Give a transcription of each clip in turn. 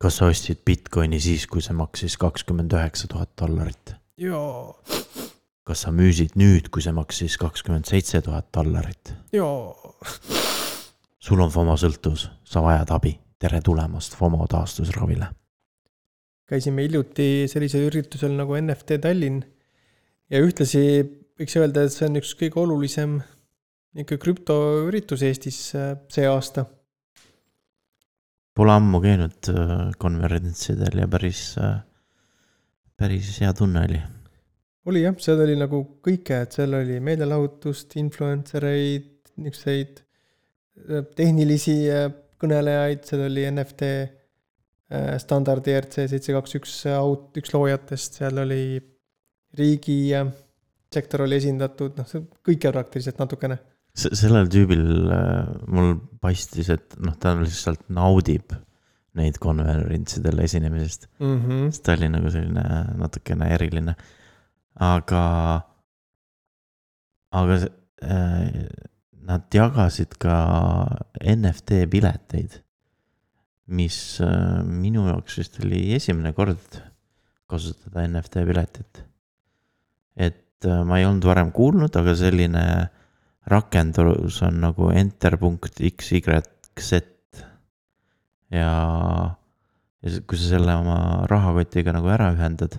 kas sa ostsid Bitcoini siis, kui see maksis kakskümmend üheksa tuhat dollarit? jaa, kas sa müüsid nüüd, kui see maksis kakskümmend seitse tuhat dollarit? jaa. sul on FOMO sõltuvus, sa vajad abi, tere tulemast FOMO taastusravile. käisime hiljuti sellisel üritusel nagu NFT Tallinn ja ühtlasi võiks öelda, et see on üks kõige olulisem niisugune krüptoüritus Eestis äh, see aasta. Pole ammu käinud äh, konverentsidel ja päris, äh, päris hea tunne oli. oli jah, seal oli nagu kõike, et seal oli meelelahutust, influencer eid, niisuguseid tehnilisi kõnelejaid, seal oli NFT standardi RC seitse kaks üks aut-, üks loojatest, seal oli riigi sektor oli esindatud, noh, kõike praktiliselt natukene. Sellel tüübil äh, mul paistis, et noh, ta lihtsalt naudib neid konverentsidel esinemisest mm. -hmm. sest ta oli nagu selline natukene eriline, aga, aga äh, nad jagasid ka NFT pileteid, mis äh, minu jaoks vist oli esimene kord kasutada NFT piletit. et äh, ma ei olnud varem kuulnud, aga selline rakendus on nagu enter.xyz. ja, ja kui sa selle oma rahakotiga nagu ära ühendad,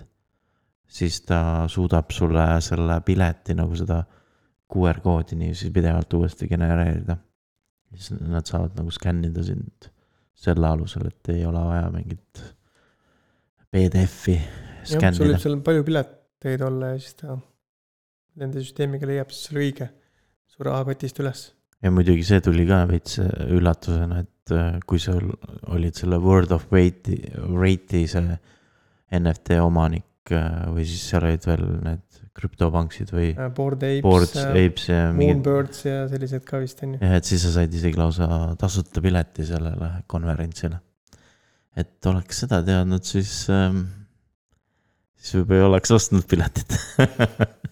siis ta suudab sulle selle pileti nagu seda QR koodi niiviisi pidevalt uuesti genereerida. siis nad saavad nagu skännida sind selle alusel, et ei ole vaja mingit PDF-i skännida. sul võib seal palju pileteid olla ja siis ta nende süsteemiga leiab siis selle õige su rahakotist üles. ja muidugi see tuli ka veits üllatusena, et äh, kui sa olid selle World of Rate'i, Rate'i see NFT omanik äh, või siis seal olid veel need krüptopanksid või. Äh, Bored Apes. Bored Apes ja. Moonbirds ja sellised ka vist on ju. jah, et siis sa said isegi lausa tasuta pileti sellele konverentsile. et oleks seda teadnud, siis ähm,, siis võib-olla ei oleks ostnud piletit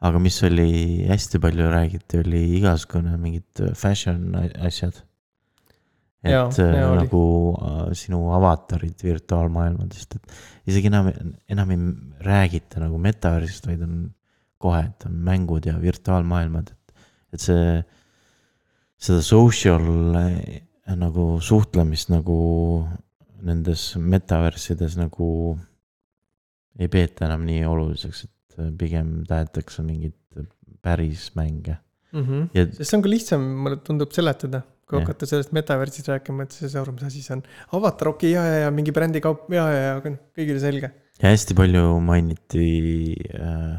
aga mis oli hästi palju räägiti, oli igasugune mingid fashion asjad. et ja, ja äh, nagu oli. Äh, sinu avatarid virtuaalmaailmadest, et isegi enam, enam ei räägita nagu metaversist, vaid on kohe, et on mängud ja virtuaalmaailmad, et, et see, seda social äh, nagu suhtlemist nagu nendes metaversides nagu ei peeta enam nii oluliseks, et pigem tahetakse mingeid päris mänge mm. -hmm. Ja... sest see on ka lihtsam, mulle tundub seletada, kui yeah. hakata sellest metaversist rääkima, et sa ei saa aru, mis asi see on. avatar, okei okay,, ja, ja, ja mingi brändikaup, ja, ja, ja, aga noh, kõigile selge. ja hästi palju mainiti äh,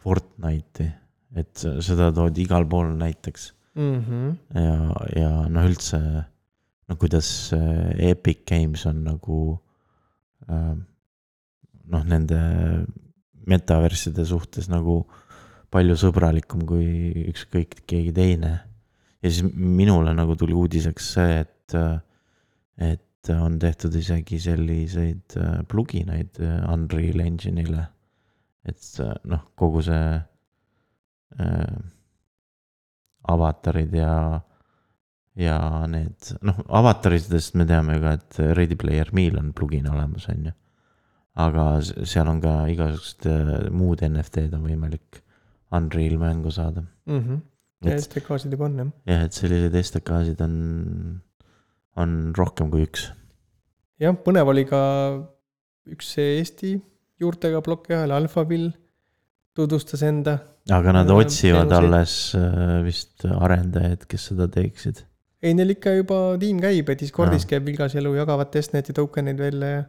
Fortnite'i, et seda toodi igal pool näiteks mm. -hmm. ja, ja noh, üldse no kuidas äh, Epic Games on nagu äh, noh, nende metaverside suhtes nagu palju sõbralikum kui ükskõik keegi teine. ja siis minule nagu tuli uudiseks see, et, et on tehtud isegi selliseid pluginaid Unreal Engine'ile. et noh, kogu see äh, avatarid ja, ja need noh, avataridest me teame ka, et Ready Player Me'l on plugin olemas, on ju aga seal on ka igasugused äh, muud NFT-d on võimalik Unreal mängu saada mm. -hmm. ja STK-sid juba on jah. jah, et selliseid STK-sid on, on rohkem kui üks. jah, põnev oli ka üks Eesti juurtega plokihääl, Alphaville tutvustas enda. aga nad otsivad teenuseid. alles äh, vist arendajaid, kes seda teeksid. ei, neil ikka juba tiim käib ja Discordis no. käib vilgas elu, jagavad testneti token eid välja ja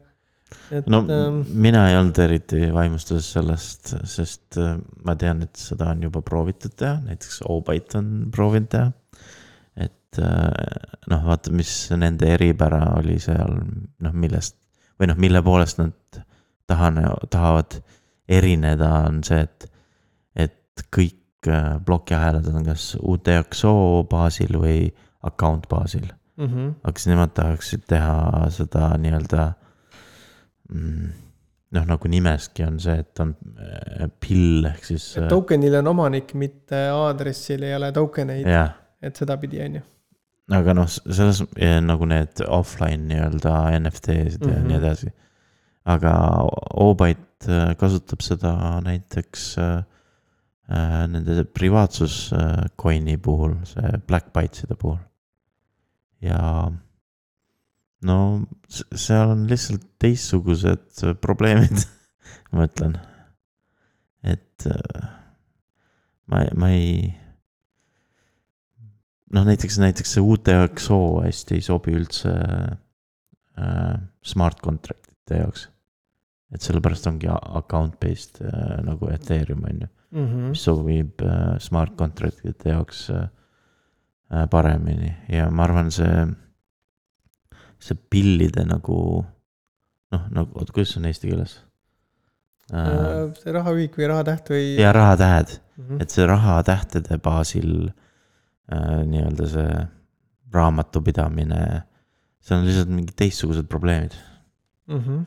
et no ähm, mina ei olnud eriti vaimustuses sellest, sest äh, ma tean, et seda on juba proovitud teha, näiteks Obite on proovinud teha. et äh, noh, vaata, mis nende eripära oli seal, noh, millest või noh, mille poolest nad tahan, tahavad erineda, on see, et, et kõik äh, plokiahelad on kas UTXO baasil või account baasil mm. -hmm. aga siis nemad tahaksid teha seda nii-öelda Mm. Noh, nagu nimeski on see, et on äh, pill ehk siis. tokenil on omanik, mitte aadressil ei ole token eid. et sedapidi, on ju. aga noh, selles nagu need offline nii-öelda NFT-sid ja Mhm. nii edasi. aga Obyte äh, kasutab seda näiteks äh, äh, nende privaatsus äh, coin'i puhul, see Black Byteside puhul. ja no seal on lihtsalt teistsugused äh, probleemid, ma ütlen. et äh, ma, ma ei noh, näiteks, näiteks see UTXO hästi ei sobi üldse äh, smart contract'ite jaoks. et sellepärast ongi account based äh, nagu Ethereum on ju, Mhm. mis sobib äh, smart contract'ite jaoks äh, äh, paremini ja ma arvan, see, see pillide nagu noh, nagu, oota, kuidas see on eesti keeles äh,? see rahaühik või rahatäht või? ja rahatähed Mhm. et see rahatähtede baasil äh, nii-öelda see raamatupidamine, seal on lihtsalt mingid teistsugused probleemid. Mhm.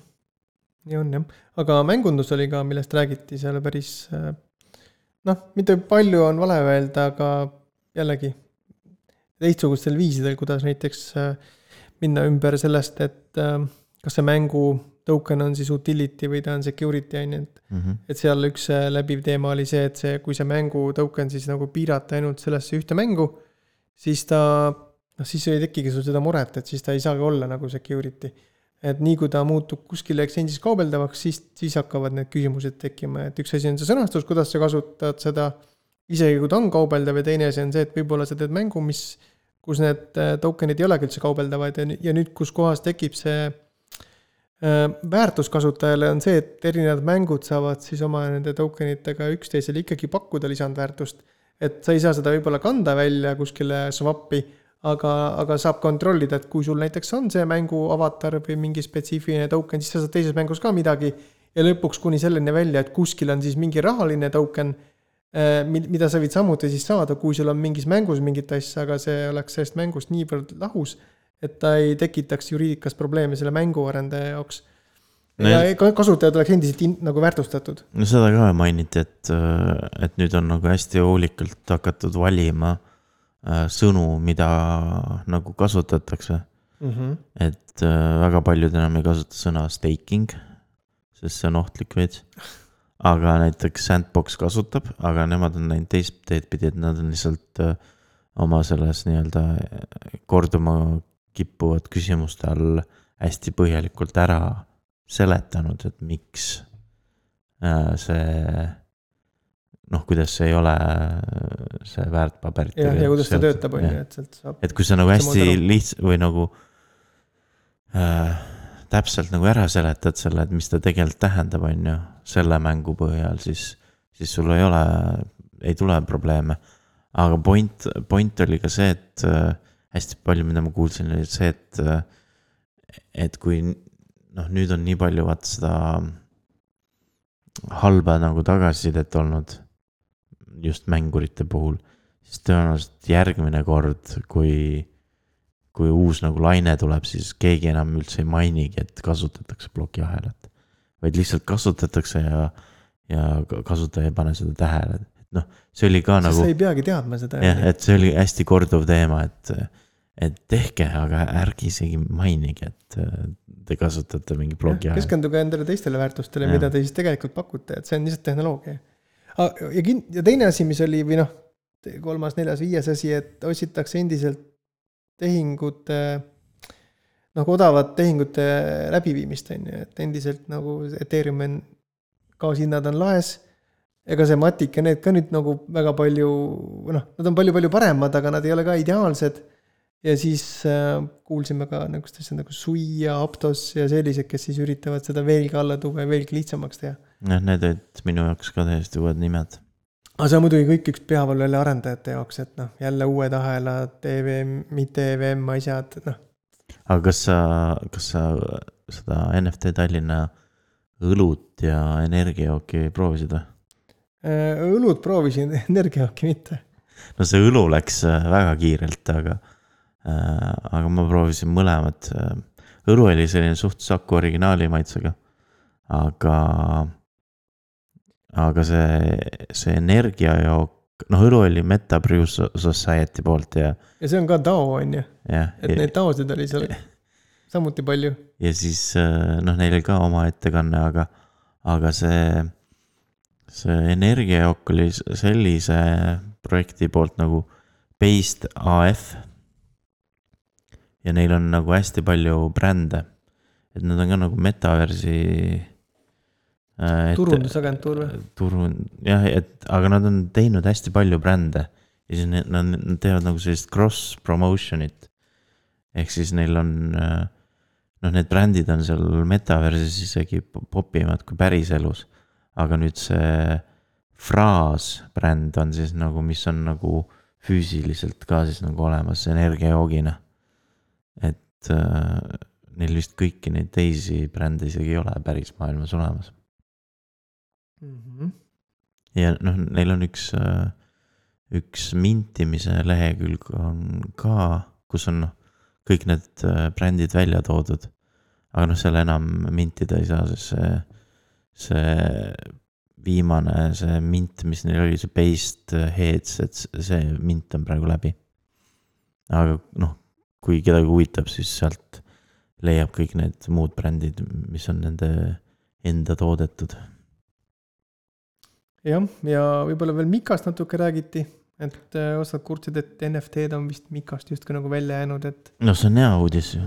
nii on jah, aga mängundus oli ka, millest räägiti seal päris äh, noh, mitte palju on vale öelda, aga jällegi teistsugustel viisidel, kuidas näiteks äh, minna ümber sellest, et äh, kas see mängu token on siis utility või ta on security on ju, et et seal üks äh, läbiv teema oli see, et see, kui see mängu token siis nagu piirata ainult sellesse ühte mängu, siis ta, noh siis ei tekigi sul seda muret, et siis ta ei saagi olla nagu security. et nii kui ta muutub kuskil exchange'is kaubeldavaks, siis, siis hakkavad need küsimused tekkima, et üks asi on see sõnastus, kuidas sa kasutad seda, isegi kui ta on kaubeldav ja teine asi on see, et võib-olla sa teed mängu, mis, kus need äh, token'id ei olegi üldse kaubeldavad ja, ja nüüd, kus kohas tekib see äh, väärtus kasutajale on see, et erinevad mängud saavad siis oma nende token itega üksteisele ikkagi pakkuda lisandväärtust. et sa ei saa seda võib-olla kanda välja kuskile swap'i, aga, aga saab kontrollida, et kui sul näiteks on see mängu avatar või mingi spetsiifiline token, siis sa saad teises mängus ka midagi. ja lõpuks kuni selleni välja, et kuskil on siis mingi rahaline token, mida sa võid samuti siis saada, kui sul on mingis mängus mingit asja, aga see oleks sellest mängust niivõrd lahus, et ta ei tekitaks juriidikas probleeme selle mänguarendaja jaoks. No ja ka- kasutajad oleks endiselt in, nagu väärtustatud. no seda ka mainiti, et, et nüüd on nagu hästi hoolikalt hakatud valima äh, sõnu, mida nagu kasutatakse. Mm -hmm. et äh, väga paljud enam ei kasuta sõna staking, sest see on ohtlik veits. aga näiteks Sandbox kasutab, aga nemad on läinud teist teed pidi, et nad on lihtsalt äh, oma selles nii-öelda äh, korduma kippuvad küsimuste all hästi põhjalikult ära seletanud, et miks äh, see noh, kuidas see ei ole see väärtpaberite. jah, ja kuidas ta töötab, on ju, et sealt saab. et kui sa nagu hästi lihts- või nagu äh, täpselt nagu ära seletad selle, et mis ta tegelikult tähendab, on ju, selle mängu põhjal, siis, siis sul ei ole, ei tule probleeme. aga point, point oli ka see, et äh, hästi palju, mida ma kuulsin, oli see, et äh, et kui noh, nüüd on nii palju vaata seda halba nagu tagasisidet olnud just mängurite puhul, siis tõenäoliselt järgmine kord, kui, kui uus nagu laine tuleb, siis keegi enam üldse ei mainigi, et kasutatakse plokiahelat. vaid lihtsalt kasutatakse ja, ja kasutaja ei pane seda tähele, et noh, see oli ka sest nagu sa ei peagi teadma seda. jah, et see oli hästi korduv teema, et, et tehke, aga ärge isegi mainige, et te kasutate mingi plokiahelat. keskenduge endale teistele väärtustele, mida te siis tegelikult pakute, et see on lihtsalt tehnoloogia. ja kin-, ja teine asi, mis oli või noh, kolmas, neljas, viies asi, et otsitakse endiselt tehingute, nagu odavat tehingute läbiviimist, on ju, et endiselt nagu Ethereum on, gaasihinnad on laes. ega see Matic ja need ka nüüd nagu väga palju, noh, nad on palju-palju paremad, aga nad ei ole ka ideaalsed ja siis äh, kuulsime ka niisugust asja nagu Sui ja Aptos ja sellised, kes siis üritavad seda veelgi alla tuua ja veelgi lihtsamaks teha. jah, need olid minu jaoks ka täiesti uued nimed. Aga see on muidugi kõik üks peavalu jälle arendajate jaoks, et noh, jälle uued ahelad, EVM, mitte EVM asjad, noh. aga kas sa, kas sa seda NFT Tallinna õlut ja energiajooki proovisid või? Äh, õlut proovisin, energiajooki mitte. no see õlu läks äh, väga kiirelt, aga, aga ma proovisin mõlemat. õlu oli selline suht Saku originaali maitsega, aga, aga see, see energiajook noh, õlu oli Meta Brew So- Society poolt ja, ja see on ka DAO on ju, et neid DAO-sid oli seal samuti palju. ja siis äh, noh, neil oli ka oma ettekanne, aga, aga see, see energiajook oli sellise projekti poolt nagu Based AF. ja neil on nagu hästi palju brände, et nad on ka nagu metaversi. Turundusagentuur või? turun-, jah, et aga nad on teinud hästi palju brände ja siis need, nad, nad teevad nagu sellist cross promotion'it. ehk siis neil on äh, noh, need brändid on seal metaversis isegi po- popimad kui päriselus. aga nüüd see fraas bränd on siis nagu, mis on nagu füüsiliselt ka siis nagu olemas energiajoogina. et äh, neil vist kõiki neid teisi brände isegi ei ole päris maailmas olemas Mhm. ja noh, neil on üks, üks mintimise lehekülg on ka, kus on noh, kõik need äh, brändid välja toodud. aga noh, seal enam mintida ei saa, sest see, see viimane, see mint, mis neil oli, see based heads, et see mint on praegu läbi. aga noh, kui kedagi huvitab, siis sealt leiab kõik need muud brändid, mis on nende enda toodetud jah, ja võib-olla veel Mikast natuke räägiti, et äh, osad kurtsid, et NFT-d on vist Mikast justkui nagu välja jäänud, et noh, see on hea uudis ju.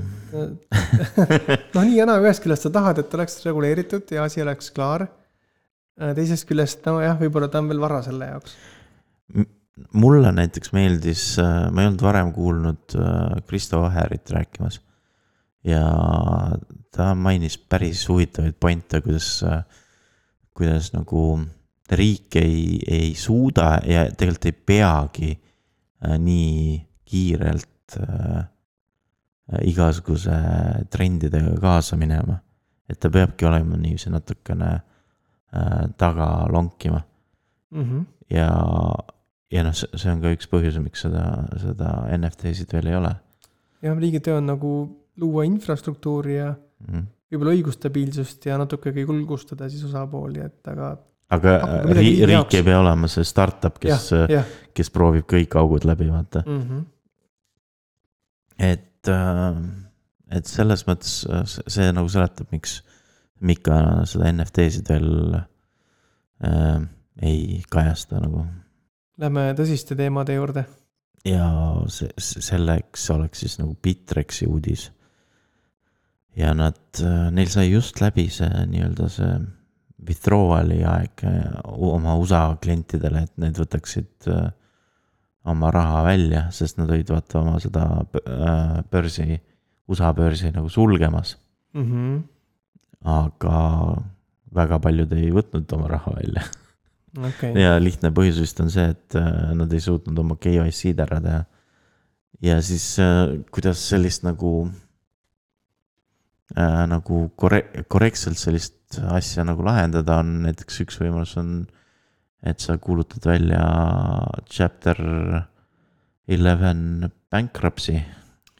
noh, nii ja naa, ühest küljest sa tahad, et oleks reguleeritud ja asi oleks klaar. teisest küljest nojah, võib-olla ta on veel vara selle jaoks. mulle näiteks meeldis, ma ei olnud varem kuulnud äh, Kristo Vaherit rääkimas. ja ta mainis päris huvitavaid pointe, kuidas, kuidas nagu riik ei, ei suuda ja tegelikult ei peagi äh, nii kiirelt äh, igasuguse trendidega kaasa minema. et ta peabki olema niiviisi natukene äh, taga lonkima Mm -hmm. ja, ja noh, see on ka üks põhjus, miks seda, seda NFT-sid veel ei ole jah, riigi töö on nagu luua infrastruktuuri ja mm.. võib-olla õigusstabiilsust ja natuke julgustada siis osapooli, et aga aga midagi ri, riik ei pea olema see startup, kes, jah kes proovib kõik augud läbi, vaata. mm -hmm. et, et selles mõttes äh, see, see nagu seletab, miks Mika seda NFT-sid veel äh, ei kajasta nagu. Lähme tõsiste teemade juurde. ja see, selleks oleks siis nagu Bitrexi uudis. ja nad, neil sai just läbi see nii-öelda see withdrawal'i aeg äh, oma USA klientidele, et need võtaksid äh, oma raha välja, sest nad olid vaata oma seda äh, börsi, USA börsi nagu sulgemas. Mm -hmm. aga väga paljud ei võtnud oma raha välja okei, ja lihtne põhjus vist on see, et nad ei suutnud oma KYC-d ära teha. ja siis kuidas sellist nagu äh,, nagu korre-, korrektselt sellist asja nagu lahendada on näiteks üks võimalus on, et sa kuulutad välja chapter eleven bankruptcy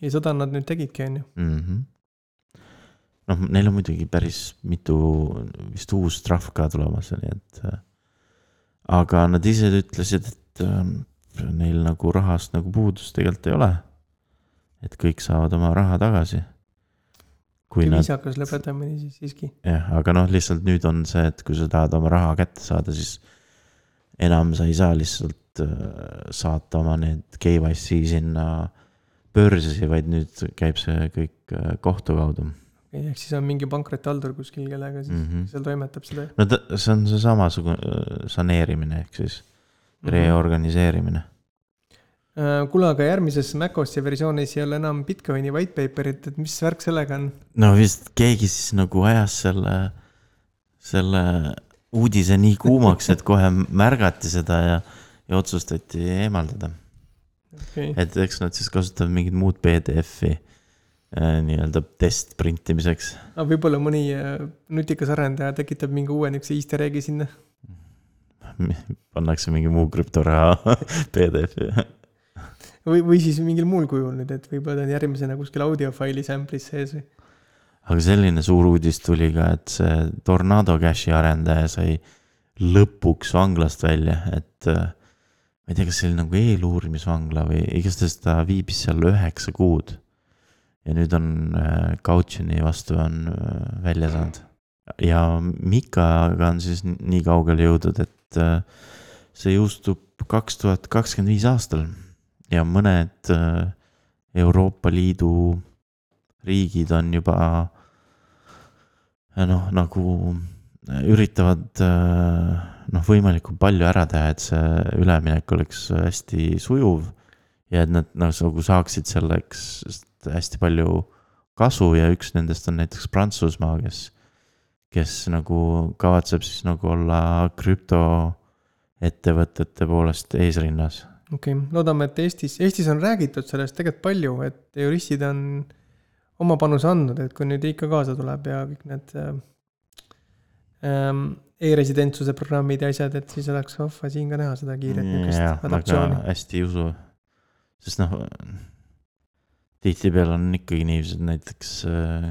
ja seda nad nüüd tegidki, on ju. mm. -hmm. noh, neil on muidugi päris mitu vist uus trahv ka tulemas, nii et. aga nad ise ütlesid, et ähm, neil nagu rahast nagu puudust tegelikult ei ole. et kõik saavad oma raha tagasi. Kui nad, viisakas lõpetamine siis siiski. jah, aga noh, lihtsalt nüüd on see, et kui sa tahad oma raha kätte saada, siis enam sa ei saa lihtsalt äh, saata oma need KYC sinna börsi, vaid nüüd käib see kõik äh, kohtu kaudu ehk siis on mingi pankrotihaldur kuskil, kellega siis mm mm. -hmm. -hmm. seal toimetab seda. no ta, see on see samasugune saneerimine ehk siis Mhm. reorganiseerimine. Äh, kuule, aga järgmises MacOS-i versioonis ei ole enam Bitcoini white paper'it, et mis värk sellega on? no vist keegi siis nagu ajas selle, selle uudise nii kuumaks, et kohe märgati seda ja, ja otsustati eemaldada. okei, et eks nad siis kasutavad mingit muud PDF-i äh, nii-öelda test printimiseks. aga võib-olla mõni äh, nutikas arendaja tekitab mingi uue niukse easter egg'i sinna. pannakse mingi muu krüptoraha PDF-i. või, või siis mingil muul kujul nüüd, et võib-olla ta on järgmisena kuskil audiofaili sample'is sees või. aga selline suur uudis tuli ka, et see Tornado Cashi arendaja sai lõpuks vanglast välja, et äh, ma ei tea, kas see oli nagu eeluurimisvangla või igastahes ta viibis seal üheksa kuud. ja nüüd on äh, Kautšini vastu on äh, välja saanud. ja Mikaga on siis nii kaugele jõudnud, et äh, see jõustub kaks tuhat kakskümmend viis aastal ja mõned äh, Euroopa Liidu riigid on juba äh, noh, nagu üritavad äh, noh, võimalikult palju ära teha, et see üleminek oleks hästi sujuv. ja et nad nagu saaksid selleks hästi palju kasu ja üks nendest on näiteks Prantsusmaa, kes, kes nagu kavatseb siis nagu olla krüptoettevõtete poolest eesrinnas okei okay., loodame, et Eestis, Eestis on räägitud sellest tegelikult palju, et juristid on oma panuse andnud, et kui nüüd ikka kaasa tuleb ja kõik need ähm, e-residentsuse programmid ja asjad, et siis oleks vahva siin ka näha seda kiiret niisugust adaptatsiooni. hästi ei usu, sest noh, tihtipeale on ikkagi niiviisi, et näiteks äh,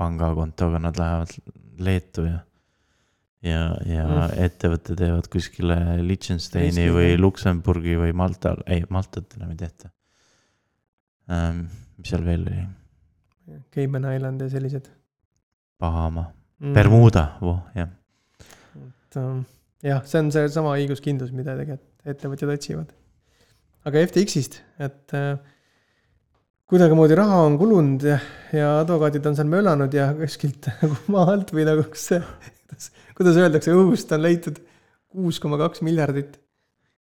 pangakontoga nad lähevad Leetu ja ja, ja mm. ettevõtte teevad kuskile Liechtensteini või Luksemburgi või Maltal, ei Maltat enam ei tehta ähm,. mis seal veel oli? Cayman Island ja sellised. Bahama mm., Bermuda, voh, jah. et ähm, jah, see on seesama õiguskindlus, mida tegelikult ettevõtjad otsivad. aga FTX-ist, et äh, kuidagimoodi raha on kulunud ja, ja advokaadid on seal möllanud ja kuskilt nagu maa alt või nagu kas see, kuidas, öeldakse, õhust on leitud kuus koma kaks miljardit.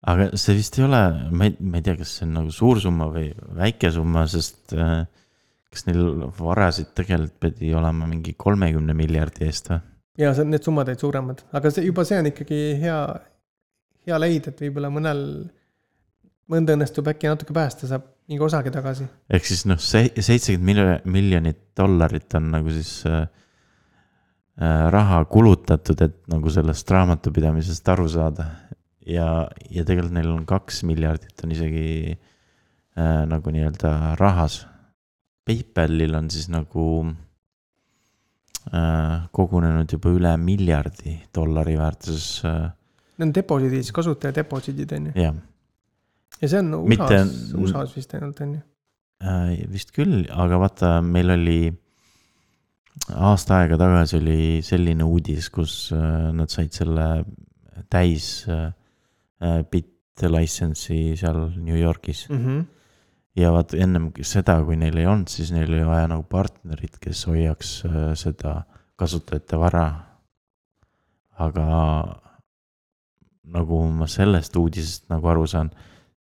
aga see vist ei ole, ma ei, ma ei tea, kas see on nagu suur summa või väike summa, sest äh, kas neil varasid tegelikult pidi olema mingi kolmekümne miljardi eest või? ja see, need summad olid suuremad, aga see juba see on ikkagi hea, hea leid, et võib-olla mõnel, mõnda õnnestub äkki natuke päästa, saab mingi osagi tagasi. ehk siis noh, see seitsekümmend miljonit dollarit on nagu siis äh, raha kulutatud, et nagu sellest raamatupidamisest aru saada. ja, ja tegelikult neil on kaks miljardit on isegi äh, nagu nii-öelda rahas PayPalil on siis nagu äh, kogunenud juba üle miljardi dollari väärtuses äh,. Need on deposiidid, kasutaja deposiidid on ju? jah. ja see on USA-s Mitte..., USA-s vist ainult on ju äh,? vist küll, aga vaata, meil oli aasta aega tagasi oli selline uudis, kus äh, nad said selle täis äh, äh bit license'i seal New Yorgis mm. -hmm ja vaat ennem seda, kui neil ei olnud, siis neil oli vaja nagu partnerit, kes hoiaks seda kasutajate vara. aga nagu ma sellest uudisest nagu aru saan,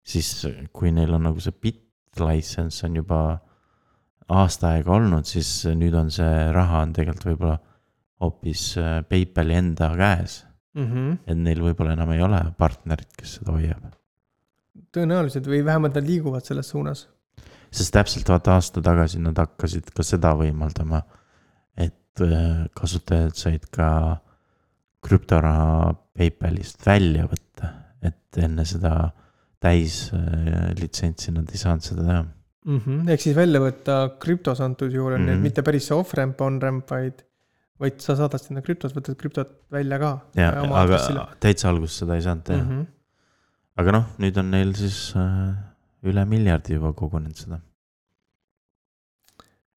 siis kui neil on nagu see bit license on juba aasta aega olnud, siis nüüd on see raha on tegelikult võib-olla hoopis äh, PayPali enda käes mm. -hmm. et neil võib-olla enam ei ole partnerit, kes seda hoiab tõenäoliselt või vähemalt nad liiguvad selles suunas. sest täpselt vaata aasta tagasi nad hakkasid ka seda võimaldama, et äh, kasutajad said ka krüptoraha PayPalist välja võtta, et enne seda täislitsentsi äh, nad ei saanud seda teha mm. -hmm. ehk siis välja võtta krüptos antud juhul on mm -hmm. mitte päris see off-ramp, on-ramp, vaid, vaid sa saadad sinna krüptos, võtad krüptot välja ka. jah, aga täitsa alguses seda ei saanud teha mm. -hmm aga noh, nüüd on neil siis äh, üle miljardi juba kogunenud seda.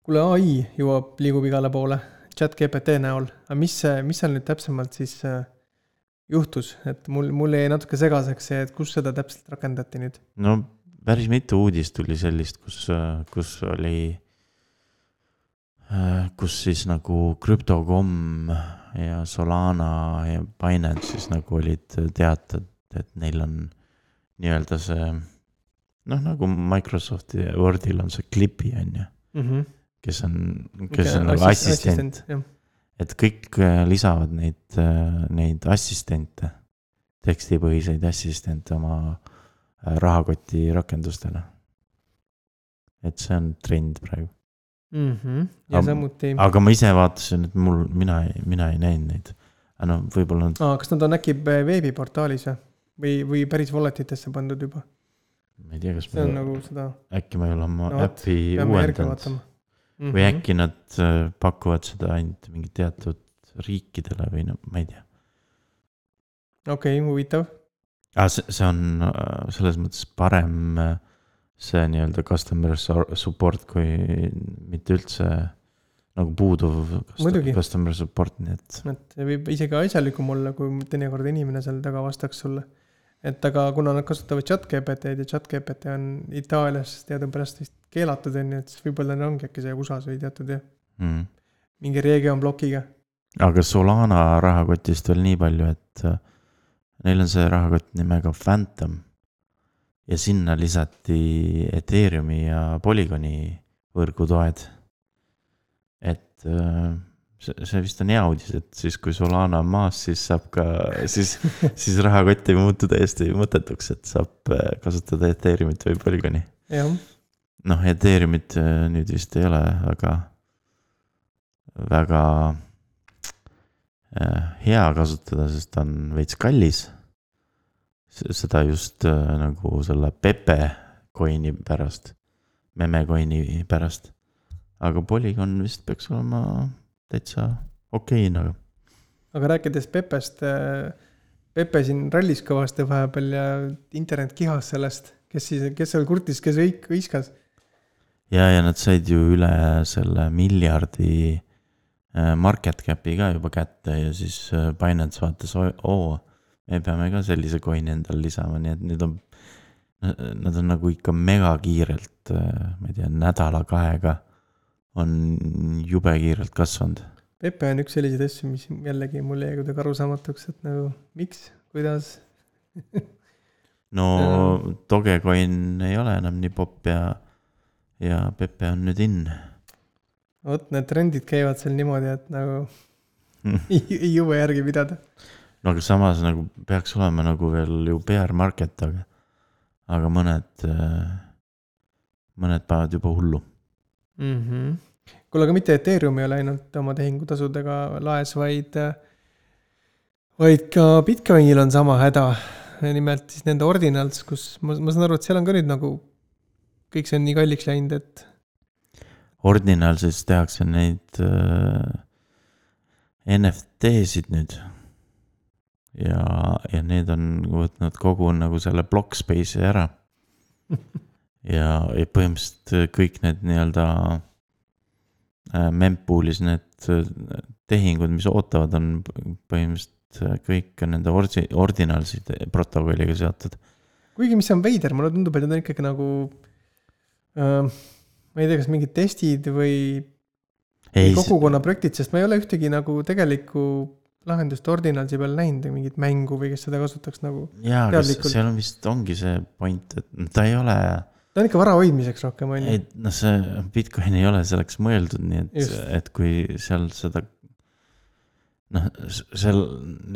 kuule, ai jõuab, liigub igale poole chat GPT näol, aga mis, mis seal nüüd täpsemalt siis äh, juhtus, et mul, mul jäi natuke segaseks see, et kus seda täpselt rakendati nüüd? no päris mitu uudist tuli sellist, kus, kus oli kus siis nagu Crypto.com ja Solana ja Binance siis nagu olid teated, et neil on nii-öelda see noh, nagu Microsofti Wordil on see Clippi on ju mm, -hmm. kes on, kes okay, on nagu assistent, assistent. et kõik äh, lisavad neid, äh, neid assistente, tekstipõhiseid assistente oma äh, rahakoti rakendustele. et see on trend praegu mm. -hmm. ja aga, samuti. aga ma ise vaatasin, et mul, mina, mina ei näinud neid. aga noh, võib-olla. kas nad on äkki veebiportaalis või? või, või päris walletitesse pandud juba? ma ei tea, kas see on ma, nagu seda. äkki ma ei ole oma no, äppi uuendanud. Mm -hmm. või äkki nad äh, pakuvad seda ainult mingi teatud riikidele või no ma ei tea. okei okay,, huvitav. Aga see, see on äh, selles mõttes parem äh, see nii-öelda customer su- support kui mitte üldse nagu puuduv Muidugi. custom- customer support, nii et et võib isegi asjalikum olla, kui teinekord inimene seal taga vastaks sulle. et aga kuna nad kasutavad chat GPT-d ja chat GPT on Itaalias teadupärast vist keelatud on ju, et siis võib-olla neil ongi äkki see USA-s või teatud jah, mm.. mingi region plokiga. aga Solana rahakotist veel nii palju, et äh, neil on see rahakott nimega Phantom. ja sinna lisati Ethereumi ja Polygoni võrgutoed. et äh, see, vist on hea uudis, et siis kui Solana on maas, siis saab ka, siis, siis rahakott ei muutu täiesti mõttetuks, et saab äh, kasutada Ethereumit või Polygoni. noh, Ethereumit äh, nüüd vist ei ole väga, väga hea kasutada, sest ta on veits kallis. seda just äh, nagu selle Pepe coin'i pärast, meme coin'i pärast. aga Polygon vist peaks olema täitsa okei hinnaga. aga rääkides Pepest, Pepe siin rallis kõvasti vahepeal ja internet kihas sellest, kes siis, kes seal kurtis, kes hõik- hõiskas. ja, ja nad said ju üle selle miljardi äh, market cap'i ka juba kätte ja siis äh, Binance vaatas, oo, me peame ka sellise coin'i endale lisama, nii et nüüd on. Nad on nagu ikka megakiirelt, ma ei tea, nädala-kahega on jube kiirelt kasvanud. Pepe on üks selliseid asju, mis jällegi mulle jäi kuidagi arusaamatuks, et nagu miks, kuidas. no Dogecoin ei ole enam nii popp ja, ja Pepe on nüüd in. Vot need trendid käivad seal niimoodi, et nagu ei, ei jõua järgi pidada. no aga samas nagu peaks olema nagu veel ju PR market, aga, aga mõned, mõned panevad juba hullu. mm. -hmm. kuule, aga mitte Ethereum ei ole ainult oma tehingutasudega laes, vaid, vaid ka Bitcoinil on sama häda. nimelt siis nende ordinals, kus ma, ma saan aru, et seal on ka nüüd nagu kõik see on nii kalliks läinud, et Ordinal siis tehakse neid äh, NFT-sid nüüd. ja, ja need on võtnud kogu nagu selle block space'i ära. ja, ja põhimõtteliselt kõik need nii-öelda äh, mempool'is need äh, tehingud, mis ootavad, on põhimõtteliselt äh, kõik on nende ordi-, ordinalside protokolliga seotud. kuigi, mis on veider, mulle tundub, et need on ikkagi nagu äh,. Ma ei tea, kas mingid testid või ei, kogukonna projektid, sest ma ei ole ühtegi nagu tegelikku lahendust Ordinalsi peal näinud, mingit mängu või kes seda kasutaks nagu. jaa, aga seal on vist ongi see point, et ta ei ole ta on ikka vara hoidmiseks rohkem, on ju. noh, see Bitcoin ei ole selleks mõeldud, nii et et kui seal seda. noh, seal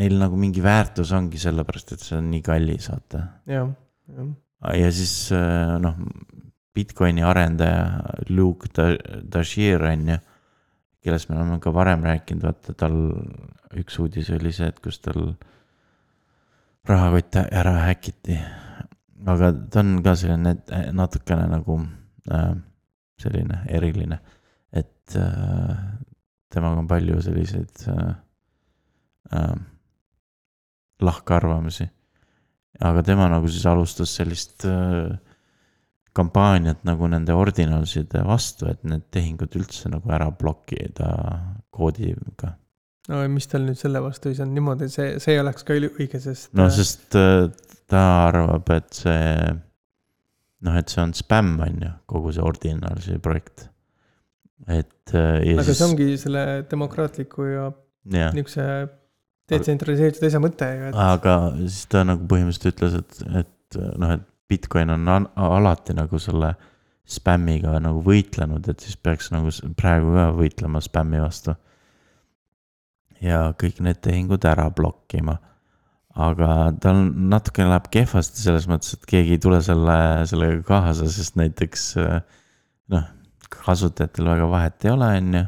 neil nagu mingi väärtus ongi sellepärast, et see on nii kallis, vaata. jah, jah. ja siis noh, Bitcoini arendaja Luke Da- Dashir on ju, kellest me oleme ka varem rääkinud, vaata tal üks uudis oli see, et kus tal rahakott ära häkiti. aga ta on ka selline natukene nagu äh, selline eriline, et äh, temaga on palju selliseid äh, äh, lahkarvamusi. aga tema nagu siis alustas sellist äh, kampaaniat nagu nende ordinalside vastu, et need tehingud üldse nagu ära blokida koodiga. no ja mis tal nüüd selle vastu siis on niimoodi, see, see oleks ka õige, sest. no sest äh, ta arvab, et see noh, et see on spämm, on ju, kogu see ordinalsi projekt. et äh, ja aga see siis, ongi selle demokraatliku ja jah, niisuguse detsentraliseeritud asja mõte ju, et aga siis ta nagu põhimõtteliselt ütles, et, et noh, et Bitcoin on alati nagu selle spämmiga nagu võitlenud, et siis peaks nagu praegu ka võitlema spämmi vastu. ja kõik need tehingud ära blokkima. aga tal natukene läheb kehvasti selles mõttes, et keegi ei tule selle, sellega kaasa, sest näiteks noh, kasutajatel väga vahet ei ole, on ju.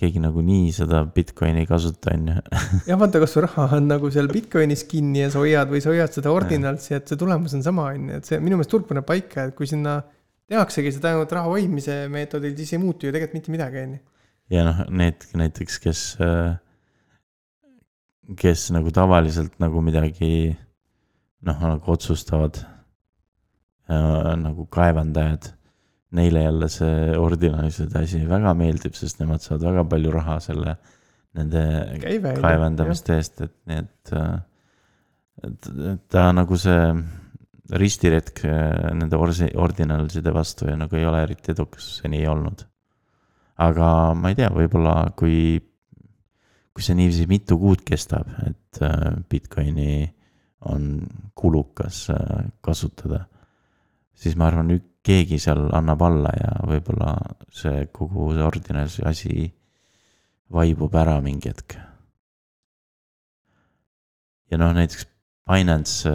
Keegi nagunii seda Bitcoini ei kasuta, on ju jah, vaata, kas su raha on nagu seal Bitcoinis kinni ja sa hoiad või sa hoiad seda ordinalsi, et see tulemus on sama, on ju, et see minu meelest turg paneb paika, et kui sinna tehaksegi seda ainult raha hoidmise meetodil, siis ei muutu ju tegelikult mitte midagi, on ju. ja noh, need näiteks, kes, kes nagu tavaliselt nagu midagi noh, nagu otsustavad äh, nagu kaevandajad. Neile jälle see ordinaalsed asi väga meeldib, sest nemad saavad väga palju raha selle, nende käive. kaevandamiste eest, et nii, et, et ta nagu see ristiretk äh, nende orsi-, ordinaalside vastu ja nagu ei ole eriti edukas seni olnud. aga ma ei tea, võib-olla kui, kui see niiviisi mitu kuud kestab, et äh, Bitcoini on kulukas äh, kasutada, siis ma arvan, keegi seal annab alla ja võib-olla see kogu see ordinaalse asi vaibub ära mingi hetk. ja noh, näiteks Binance,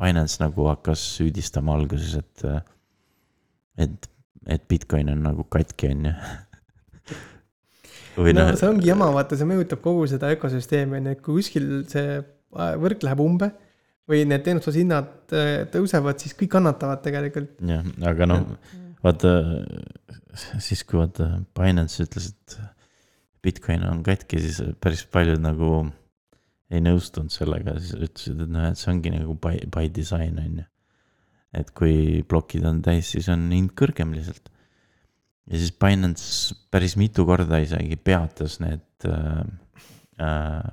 Binance nagu hakkas süüdistama alguses, et, et, et Bitcoin on nagu katki, on ju. või no noh, see ongi jama, vaata, see mõjutab kogu seda ökosüsteemi on ju, et kui kuskil see võrk läheb umbe või need teenuste hinnad äh, tõusevad, siis kõik kannatavad tegelikult. jah, aga noh, vaata siis, kui vaata Binance ütles, et Bitcoin on katki, siis päris paljud nagu ei nõustunud sellega, siis ütlesid, et noh, et see ongi nagu by, by design on ju. et kui plokid on täis, siis on hind kõrgem lihtsalt. ja siis Binance päris mitu korda isegi peatas need äh, äh,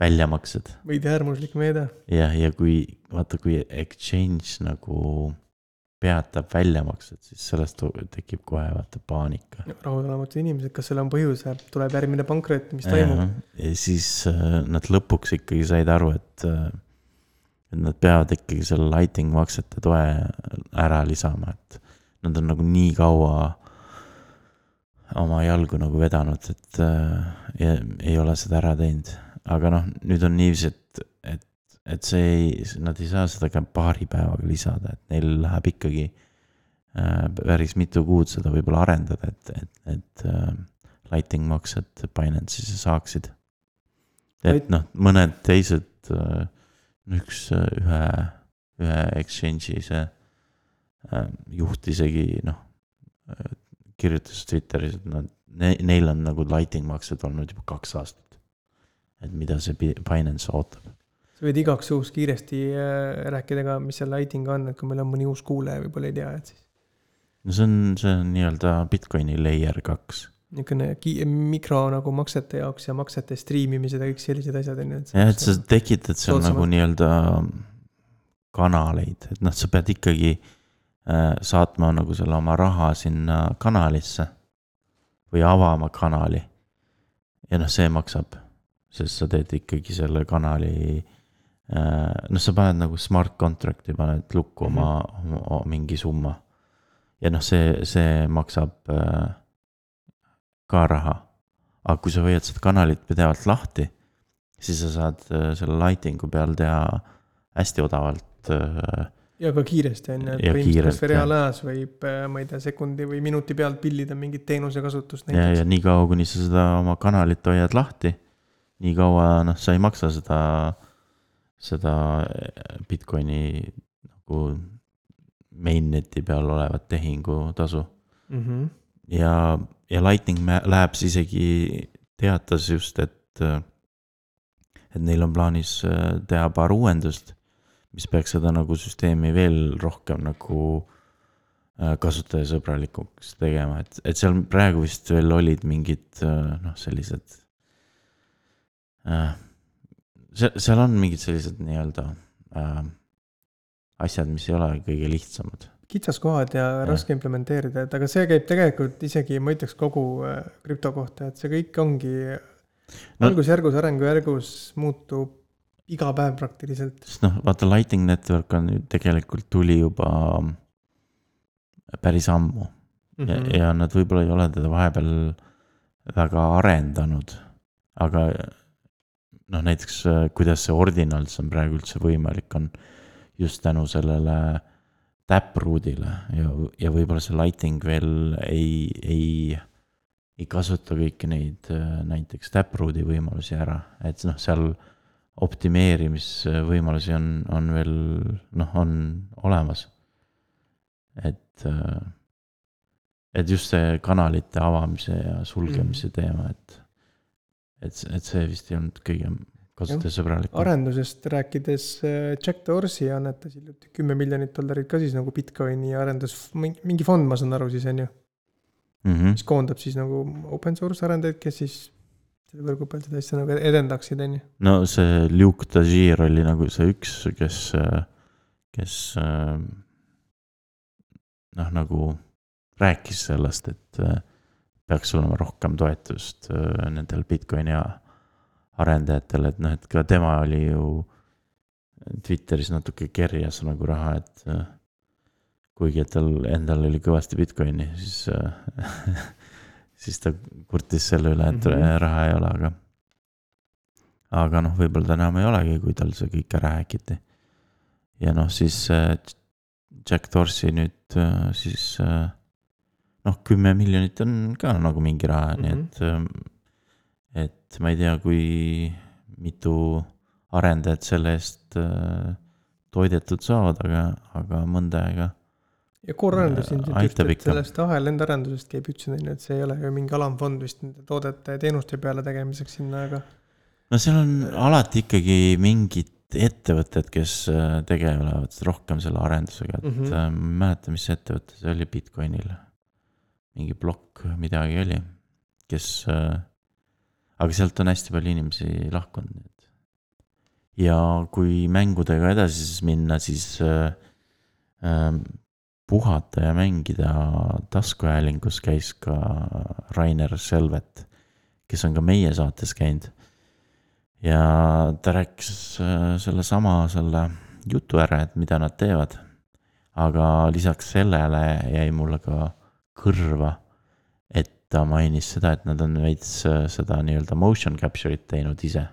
väljamaksed veidi äärmuslik meede. jah, ja kui vaata, kui exchange nagu peatab väljamaksed, siis sellest tekib kohe vaata paanika. rahulolematud inimesed, kas seal on põhjus, tuleb järgmine pankrot, mis toimub? ja siis äh, nad lõpuks ikkagi said aru, et, et nad peavad ikkagi selle lighting maksete toe ära lisama, et nad on nagu nii kaua oma jalgu nagu vedanud, et äh, ei ole seda ära teinud. Aga noh, nüüd on niiviisi, et, et, et see ei, nad ei saa seda ka paari päevaga lisada, et neil läheb ikkagi äh, päris mitu kuud seda võib-olla arendada, et, et, et äh, lighting maksed Binance'isse saaksid. et noh, mõned teised, üks, ühe, ühe exchange'i see äh, juht isegi noh, kirjutas Twitteris, et nad, neil on nagu lighting maksed olnud juba kaks aastat. Et mida see Bi- Binance ootab. sa võid igaks juhuks kiiresti äh, rääkida ka, mis see lighting on, et kui meil on mõni uus kuulaja, võib-olla ei tea, et siis no see on, see on nii-öelda Bitcoini layer kaks. niisugune mikro nagu maksete jaoks ja maksete striimimised ja kõik sellised asjad on ju, et. jah, et sa tekitad seal nagu nii-öelda kanaleid, et noh, sa pead ikkagi äh, saatma nagu selle oma raha sinna kanalisse või avama kanali. ja noh, see maksab, sest sa teed ikkagi selle kanali äh,, noh, sa paned nagu smart contract'i paned lukku oma, oma, oma mingi summa. ja noh, see, see maksab äh, ka raha. aga kui sa hoiad seda kanalit pidevalt lahti siis sa saad äh, selle lighting'u peal teha hästi odavalt äh, ja ka kiiresti on ju, et Ja põhimõtteliselt reaalajas võib, ma ei tea, sekundi või minuti pealt pillida mingit teenuse kasutust ja, ja niikaua, kuni sa seda oma kanalit hoiad lahti, nii kaua noh, sa ei maksa seda, seda äh, Bitcoini nagu mainnet'i peal olevat tehingutasu. Mm -hmm. ja, ja Lightning Labs isegi teatas just, et, et neil on plaanis äh, teha paar uuendust, mis peaks seda nagu süsteemi veel rohkem nagu äh, kasutajasõbralikuks tegema, et, et seal praegu vist veel olid mingid noh, sellised äh,. seal, seal on mingid sellised nii-öelda äh, asjad, mis ei ole kõige lihtsamad kitsaskohad ja raske implementeerida, et aga see käib tegelikult isegi, ma ütleks kogu äh, krüpto kohta, et see kõik ongi No- algusjärgus, arengujärgus muutub iga päev praktiliselt. sest noh, vaata Lightning Network on ju tegelikult tuli juba päris ammu mm Mhm. -hmm. ja, ja nad võib-olla ei ole teda vahepeal väga arendanud. aga noh, näiteks äh, kuidas see Ordinals on praegu üldse võimalik, on just tänu sellele Taproot'ile ja, ja võib-olla see Lightning veel ei, ei, ei kasuta kõiki neid äh, näiteks Taproot'i võimalusi ära, et noh, seal optimeerimisvõimalusi on, on veel noh, on olemas. et, et just see kanalite avamise ja sulgemise Mhm. teema, et, et, et see vist ei olnud kõige, kasutajasõbralik. arendusest rääkides, Jack Dorsey annetas hiljuti kümme miljonit dollarit ka siis nagu Bitcoini arendus, mingi fond, ma saan aru siis on ju, Mhm. mis koondab siis nagu open source arendajaid, kes siis selle võrgu peal seda asja nagu edendaksid, on ju. no see Luke Tagir oli nagu see üks, kes, kes äh, noh, nagu rääkis sellest, et äh, peaks olema rohkem toetust äh, nendel Bitcoini arendajatel, et noh, et ka tema oli ju Twitteris natuke kerjas nagu raha, et äh, kuigi, et tal endal oli kõvasti Bitcoini, siis äh, siis ta kurtis selle üle, et mm. -hmm. raha ei ole, aga aga noh, võib-olla ta enam ei olegi, kui tal see kõik ära häkiti. ja noh, siis Jack Dorsey nüüd siis noh, kümme miljonit on ka nagu mingi raha mm, -hmm. nii et ähm, et ma ei tea, kui mitu arendajat selle eest äh, toidetud saavad, aga, aga mõnda aega. ja core arendus just, aitab et sellest ahel enda arendusest käib on ju, et see ei ole ju mingi alamfond vist nende toodete ja teenuste peale tegemiseks sinna, aga no seal on alati ikkagi mingid ettevõtted, kes äh, tegelevad rohkem selle arendusega, et mm Mhm. -hmm. ma ei mäleta, mis ettevõte see oli Bitcoinil. Mingi plokk midagi oli, kes äh,, aga sealt on hästi palju inimesi lahkunud nüüd. ja kui mängudega edasi siis minna, siis äh, äh, puhata ja mängida taskuhäälingus käis ka Rainer Selvet, kes on ka meie saates käinud. ja ta rääkis äh, sellesama selle jutu ära, et mida nad teevad. aga lisaks sellele jäi mulle ka kõrva, et ta mainis seda, et nad on veits äh, seda nii-öelda motion capture'it teinud ise,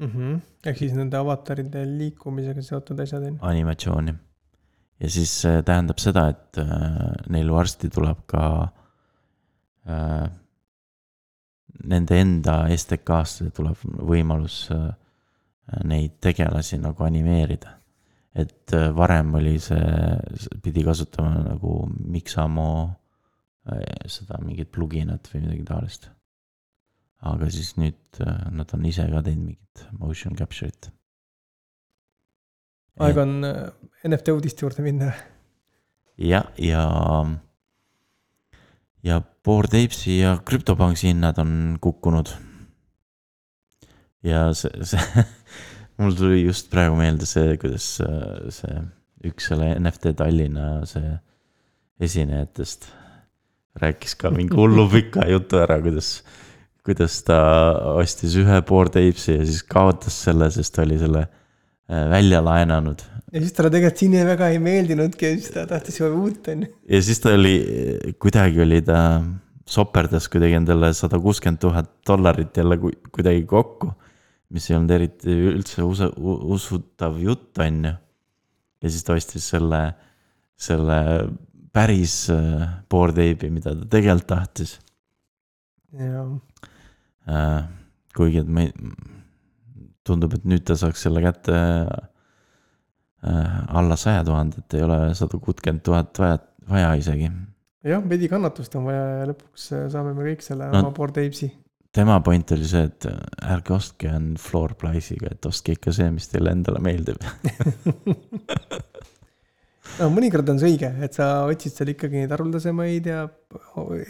mm -hmm. ehk siis nende avataride liikumisega seotud asjad on ju. animatsiooni. ja siis see tähendab seda, et äh, neil varsti tuleb ka äh, nende enda STK-sse tuleb võimalus äh, neid tegelasi nagu animeerida. et äh, varem oli see, pidi kasutama nagu Mixamo äh, seda mingit pluginat või midagi taolist. aga siis nüüd äh, nad on ise ka teinud mingit motion capture'it. aeg on äh, NFT uudiste juurde minna. ja, ja, ja Bored Apes'i ja CryptoPunksi hinnad on kukkunud. ja see, see, mul tuli just praegu meelde see, kuidas äh, see üks selle NFT Tallinna see esinejatest rääkis ka mingi hullu pika jutu ära, kuidas, kuidas ta ostis ühe Apes'i ja siis kaotas selle, sest ta oli selle äh, välja laenanud ja siis talle tegelikult siin väga ei meeldinudki ja siis ta tahtis juba uut on ju. ja siis ta oli, kuidagi oli ta, soperdas kuidagi endale sada kuuskümmend tuhat dollarit jälle ku- kuidagi kokku. mis ei olnud eriti üldse usu, usutav jutt, on ju. ja siis ta ostis selle, selle päris äh, Bored Ape'i, mida ta tegelikult tahtis ja, äh,. kuigi, et ma ei, tundub, et nüüd ta saaks selle kätte äh, alla saja tuhande, et ei ole sada kuutkümmend tuhat vaja, vaja isegi jah, veidi kannatust on vaja ja lõpuks äh, saame me kõik selle No. oma board apes'i. tema point oli see, et ärge ostke on floor price'iga, et ostke ikka see, mis teile endale meeldib. no mõnikord on see õige, et sa otsid seal ikkagi neid haruldasemaid ja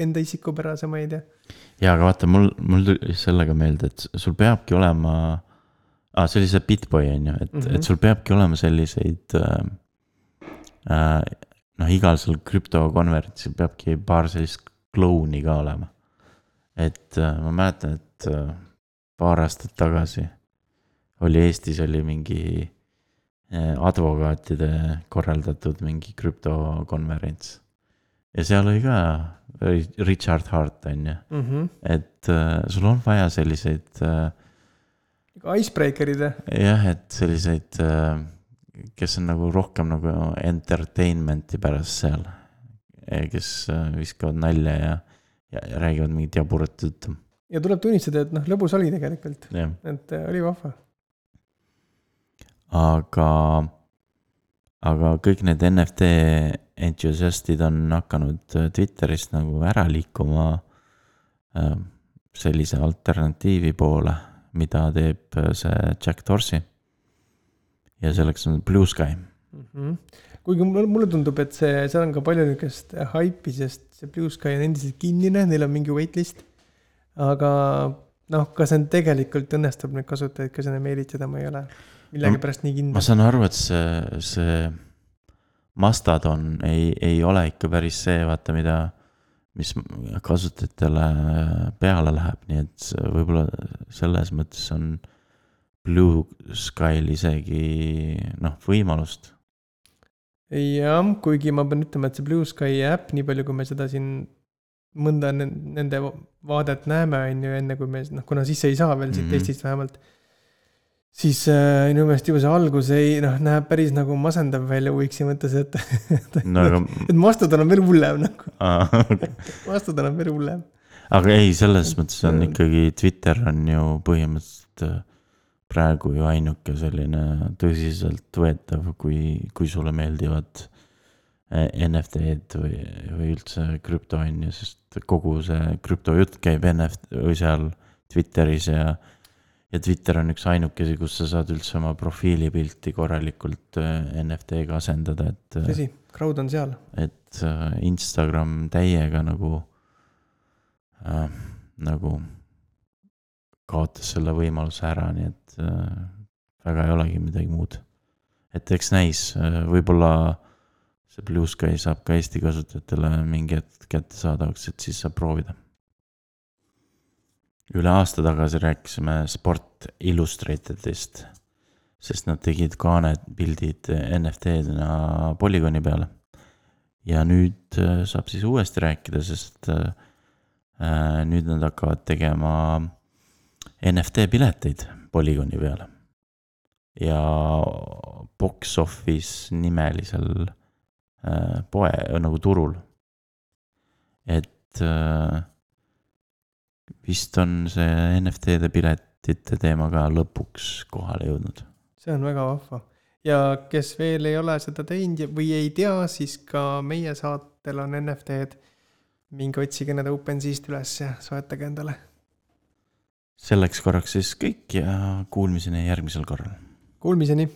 enda isikupärasemaid ja. ja aga vaata, mul, mul tuli sellega meelde, et sul peabki olema ah,, see oli see Bitboy on ju, et mm, Mhm. -hmm. et sul peabki olema selliseid äh,. Äh, noh, igal seal krüptokonverentsil peabki paar sellist klouni ka olema. et äh, ma mäletan, et äh, paar aastat tagasi oli Eestis oli mingi advokaatide korraldatud mingi krüptokonverents. ja seal oli ka Richard Hart on ju, mm. -hmm. et äh, sul on vaja selliseid äh, Icebreaker'id ja, jah, et selliseid äh,, kes on nagu rohkem nagu entertainment'i pärast seal. kes äh, viskavad nalja ja, ja, ja räägivad mingit jaburat juttu, ja tuleb tunnistada, et noh, lõbus oli tegelikult, jah. et äh, oli vahva. aga, aga kõik need NFT entusiastid on hakanud äh, Twitterist nagu ära liikuma äh, sellise alternatiivi poole, mida teeb äh, see Jack Dorsey. ja selleks on Blue Sky. mm. -hmm. kuigi mulle, tundub, et see, seal on ka palju niisugust haipi, sest see Blue Sky on endiselt kinnine, neil on mingi waitlist. aga noh, kas see tegelikult õnnestub neid kasutajaid ka sinna meelitada, ma ei ole millegipärast nii ma kindel. saan aru, et see, see Mastodon ei, ei ole ikka päris see, vaata, mida, mis kasutajatele peale läheb, nii et võib-olla selles mõttes on Blue Skyl isegi noh, võimalust. jah, kuigi ma pean ütlema, et see Blue Sky äpp, nii palju, kui me seda siin mõnda nen- nende vaadet näeme, on ju, enne kui me noh, kuna sisse ei saa veel siit mm -hmm. Eestist vähemalt. Siis äh, minu meelest juba see algus ei noh, näeb päris nagu masendav välja Wixi mõttes, et. no aga et Mastodon on veel hullem nagu, aga Mastodon on veel hullem. ei, selles mõttes on ikkagi Twitter on ju põhimõtteliselt äh, praegu ju ainuke selline tõsiseltvõetav, kui, kui sulle meeldivad äh, NFT-d või, või üldse krüpto on ju, sest kogu see krüptojutt käib NFT või seal Twitteris ja ja Twitter on üks ainukesi, kus sa saad üldse oma profiilipilti korralikult äh, NFT-ga asendada, et äh, tõsi, crowd on seal. et äh, Instagram täiega nagu äh,, nagu kaotas selle võimaluse ära, nii et äh, väga ei olegi midagi muud. et eks näis, võib-olla see Blue Sky saab ka Eesti kasutajatele mingi hetk kättesaadavaks, et siis saab proovida. Üle aasta tagasi rääkisime Sport Illustratedist, sest nad tegid kaaned, pildid NFT-dena polügooni peale ja nüüd äh, saab siis uuesti rääkida, sest äh, äh, nüüd nad hakkavad tegema NFT pileteid polügooni peale. ja Box Office nimelisel poe nagu turul. et vist on see NFT-de piletite teema ka lõpuks kohale jõudnud. see on väga vahva. ja kes veel ei ole seda teinud või ei tea, siis ka meie saatel on NFT-d. minge otsige need OpenSeast üles ja soetage endale. selleks korraks siis kõik ja kuulmiseni järgmisel korral. Kuulmiseni